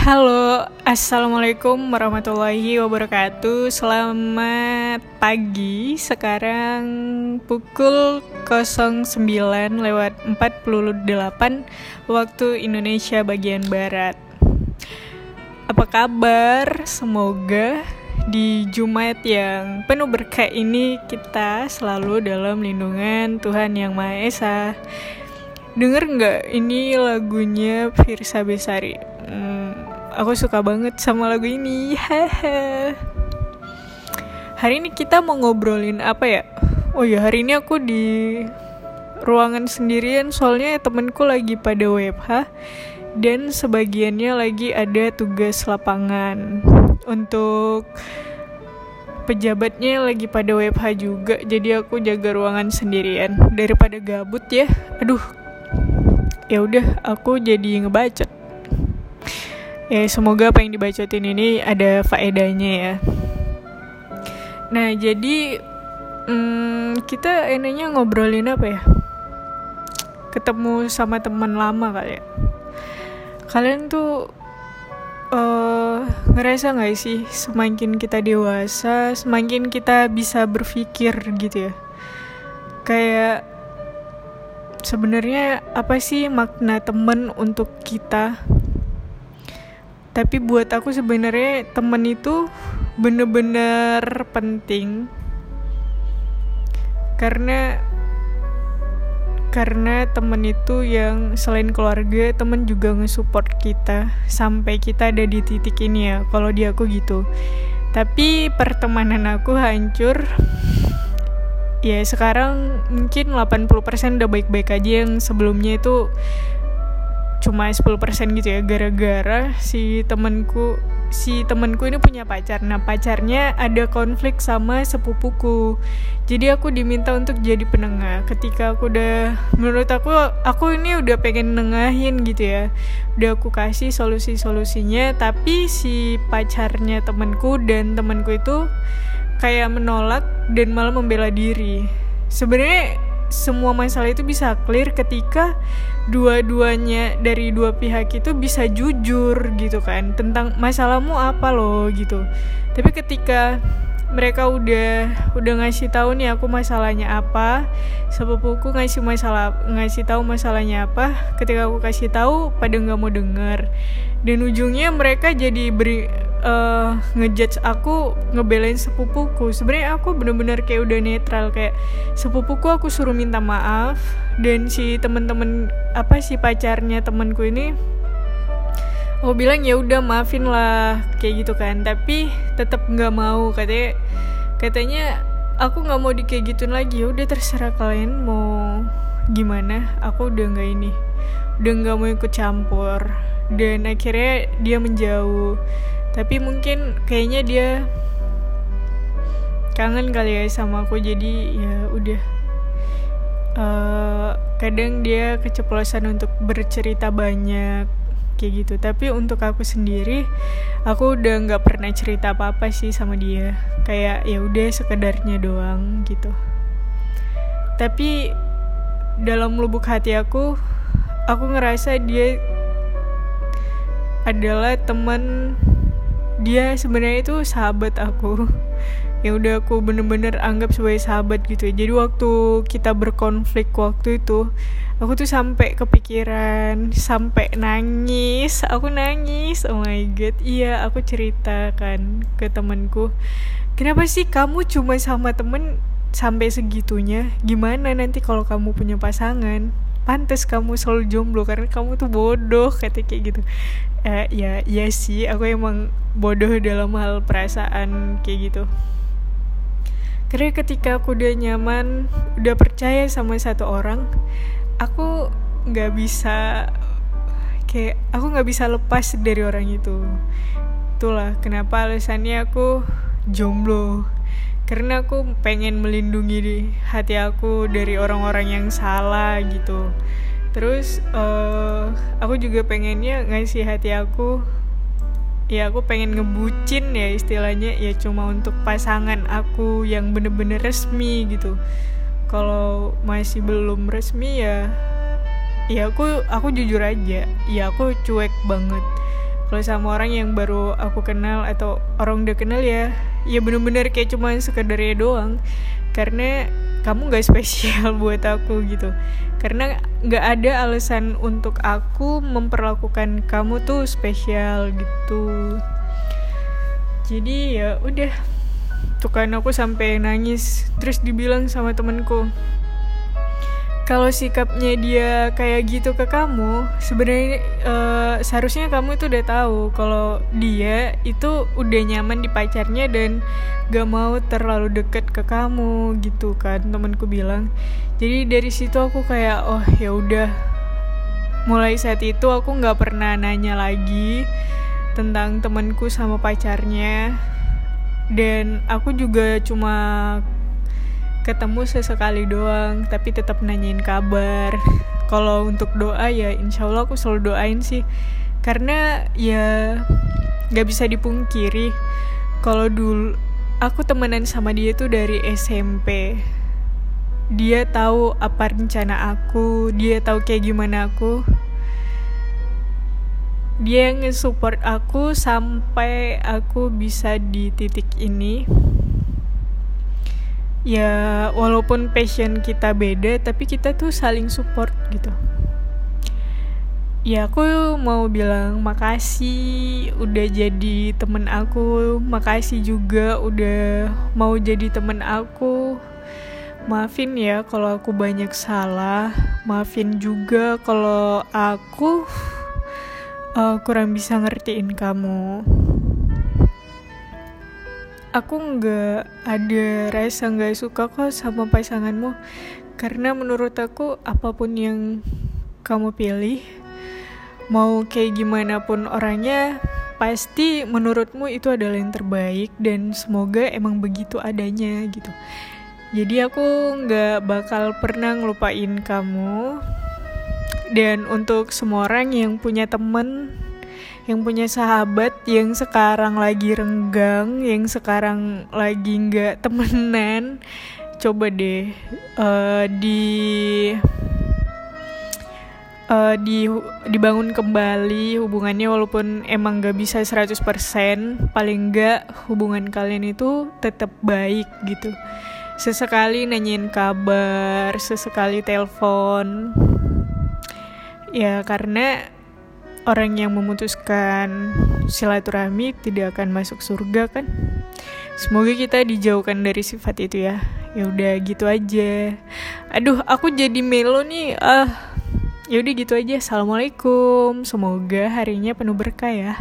Halo, Assalamualaikum warahmatullahi wabarakatuh Selamat pagi Sekarang pukul 09 lewat 48 Waktu Indonesia bagian Barat Apa kabar? Semoga di Jumat yang penuh berkah ini Kita selalu dalam lindungan Tuhan Yang Maha Esa Denger nggak ini lagunya Firsa Besari? Hmm, aku suka banget sama lagu ini. Haha. Hari ini kita mau ngobrolin apa ya? Oh ya, hari ini aku di ruangan sendirian soalnya temenku lagi pada WFH dan sebagiannya lagi ada tugas lapangan untuk pejabatnya lagi pada WFH juga jadi aku jaga ruangan sendirian daripada gabut ya aduh ya udah aku jadi ngebacot ya semoga apa yang dibacotin ini ada faedahnya ya. Nah jadi hmm, kita enaknya ngobrolin apa ya? Ketemu sama teman lama kali ya. Kalian tuh uh, ngerasa nggak sih semakin kita dewasa semakin kita bisa berpikir gitu ya? Kayak sebenarnya apa sih makna temen untuk kita tapi buat aku sebenarnya temen itu bener-bener penting. Karena karena temen itu yang selain keluarga temen juga nge-support kita. Sampai kita ada di titik ini ya kalau di aku gitu. Tapi pertemanan aku hancur. Ya sekarang mungkin 80% udah baik-baik aja yang sebelumnya itu cuma 10% gitu ya gara-gara si temenku si temenku ini punya pacar. Nah pacarnya ada konflik sama sepupuku. Jadi aku diminta untuk jadi penengah. Ketika aku udah menurut aku aku ini udah pengen nengahin gitu ya. Udah aku kasih solusi-solusinya tapi si pacarnya temenku dan temenku itu kayak menolak dan malah membela diri. Sebenarnya semua masalah itu bisa clear ketika dua-duanya dari dua pihak itu bisa jujur gitu kan tentang masalahmu apa loh gitu. Tapi ketika mereka udah udah ngasih tahu nih aku masalahnya apa sepupuku ngasih masalah ngasih tahu masalahnya apa ketika aku kasih tahu pada nggak mau denger dan ujungnya mereka jadi beri uh, ngejudge aku ngebelain sepupuku. Sebenarnya aku bener-bener kayak udah netral kayak sepupuku aku suruh minta maaf dan si temen-temen apa si pacarnya temenku ini aku bilang ya udah maafin lah kayak gitu kan. Tapi tetap nggak mau katanya katanya aku nggak mau di kayak gituin lagi. Ya udah terserah kalian mau gimana aku udah nggak ini udah nggak mau ikut campur. Dan akhirnya dia menjauh tapi mungkin kayaknya dia kangen kali ya sama aku jadi ya udah. Uh, kadang dia keceplosan untuk bercerita banyak kayak gitu. Tapi untuk aku sendiri aku udah nggak pernah cerita apa apa sih sama dia. Kayak ya udah sekedarnya doang gitu. Tapi dalam lubuk hati aku aku ngerasa dia adalah teman dia sebenarnya itu sahabat aku. Yang udah aku bener-bener anggap sebagai sahabat gitu. Jadi waktu kita berkonflik waktu itu aku tuh sampai kepikiran sampai nangis. Aku nangis oh my god. Iya aku ceritakan ke temanku kenapa sih kamu cuma sama temen sampai segitunya? Gimana nanti kalau kamu punya pasangan? Pantas kamu selalu jomblo karena kamu tuh bodoh kata kayak gitu eh, ya ya sih aku emang bodoh dalam hal perasaan kayak gitu. Karena ketika aku udah nyaman udah percaya sama satu orang aku nggak bisa kayak aku nggak bisa lepas dari orang itu. Itulah kenapa alasannya aku jomblo. Karena aku pengen melindungi hati aku dari orang-orang yang salah gitu terus uh, aku juga pengennya ngasih hati aku ya aku pengen ngebucin ya istilahnya ya cuma untuk pasangan aku yang bener-bener resmi gitu. Kalau masih belum resmi ya ya aku aku jujur aja ya aku cuek banget. Kalau sama orang yang baru aku kenal atau orang udah kenal ya ya bener-bener kayak cuma sekedarnya doang. Karena kamu gak spesial buat aku gitu. Karena gak ada alasan untuk aku memperlakukan kamu tuh spesial gitu. Jadi ya udah tuh kan aku sampai nangis terus dibilang sama temenku kalau sikapnya dia kayak gitu ke kamu sebenarnya uh, seharusnya kamu itu udah tahu kalau dia itu udah nyaman di pacarnya dan gak mau terlalu deket ke kamu gitu kan temanku bilang. Jadi dari situ aku kayak oh ya udah. Mulai saat itu aku nggak pernah nanya lagi tentang temanku sama pacarnya. Dan aku juga cuma ketemu sesekali doang tapi tetap nanyain kabar. Kalau untuk doa ya insya Allah aku selalu doain sih. Karena ya nggak bisa dipungkiri kalau dulu aku temenan sama dia tuh dari SMP dia tahu apa rencana aku dia tahu kayak gimana aku. Dia nge-support aku sampai aku bisa di titik ini ya walaupun passion kita beda tapi kita tuh saling support gitu. Ya aku mau bilang makasih udah jadi temen aku. Makasih juga udah mau jadi temen aku. Maafin ya kalau aku banyak salah. Maafin juga kalau aku uh, kurang bisa ngertiin kamu aku nggak ada rasa nggak suka kok sama pasanganmu. Karena menurut aku apa pun yang kamu pilih mau kayak gimana pun orangnya pasti menurutmu itu adalah yang terbaik dan semoga emang begitu adanya gitu. Jadi aku nggak bakal pernah ngelupain kamu. Dan untuk semua orang yang punya temen yang punya sahabat yang sekarang lagi renggang, yang sekarang lagi nggak temenan, coba deh uh, di uh, di dibangun kembali hubungannya walaupun emang gak bisa 100% paling nggak hubungan kalian itu tetap baik gitu. Sesekali nanyain kabar sesekali telepon. Ya karena orang yang memutuskan silaturahmi tidak akan masuk surga kan? Semoga kita dijauhkan dari sifat itu ya. Ya udah gitu aja. Aduh aku jadi melo nih. Ah uh, ya udah gitu aja. Assalamualaikum. Semoga harinya penuh berkah ya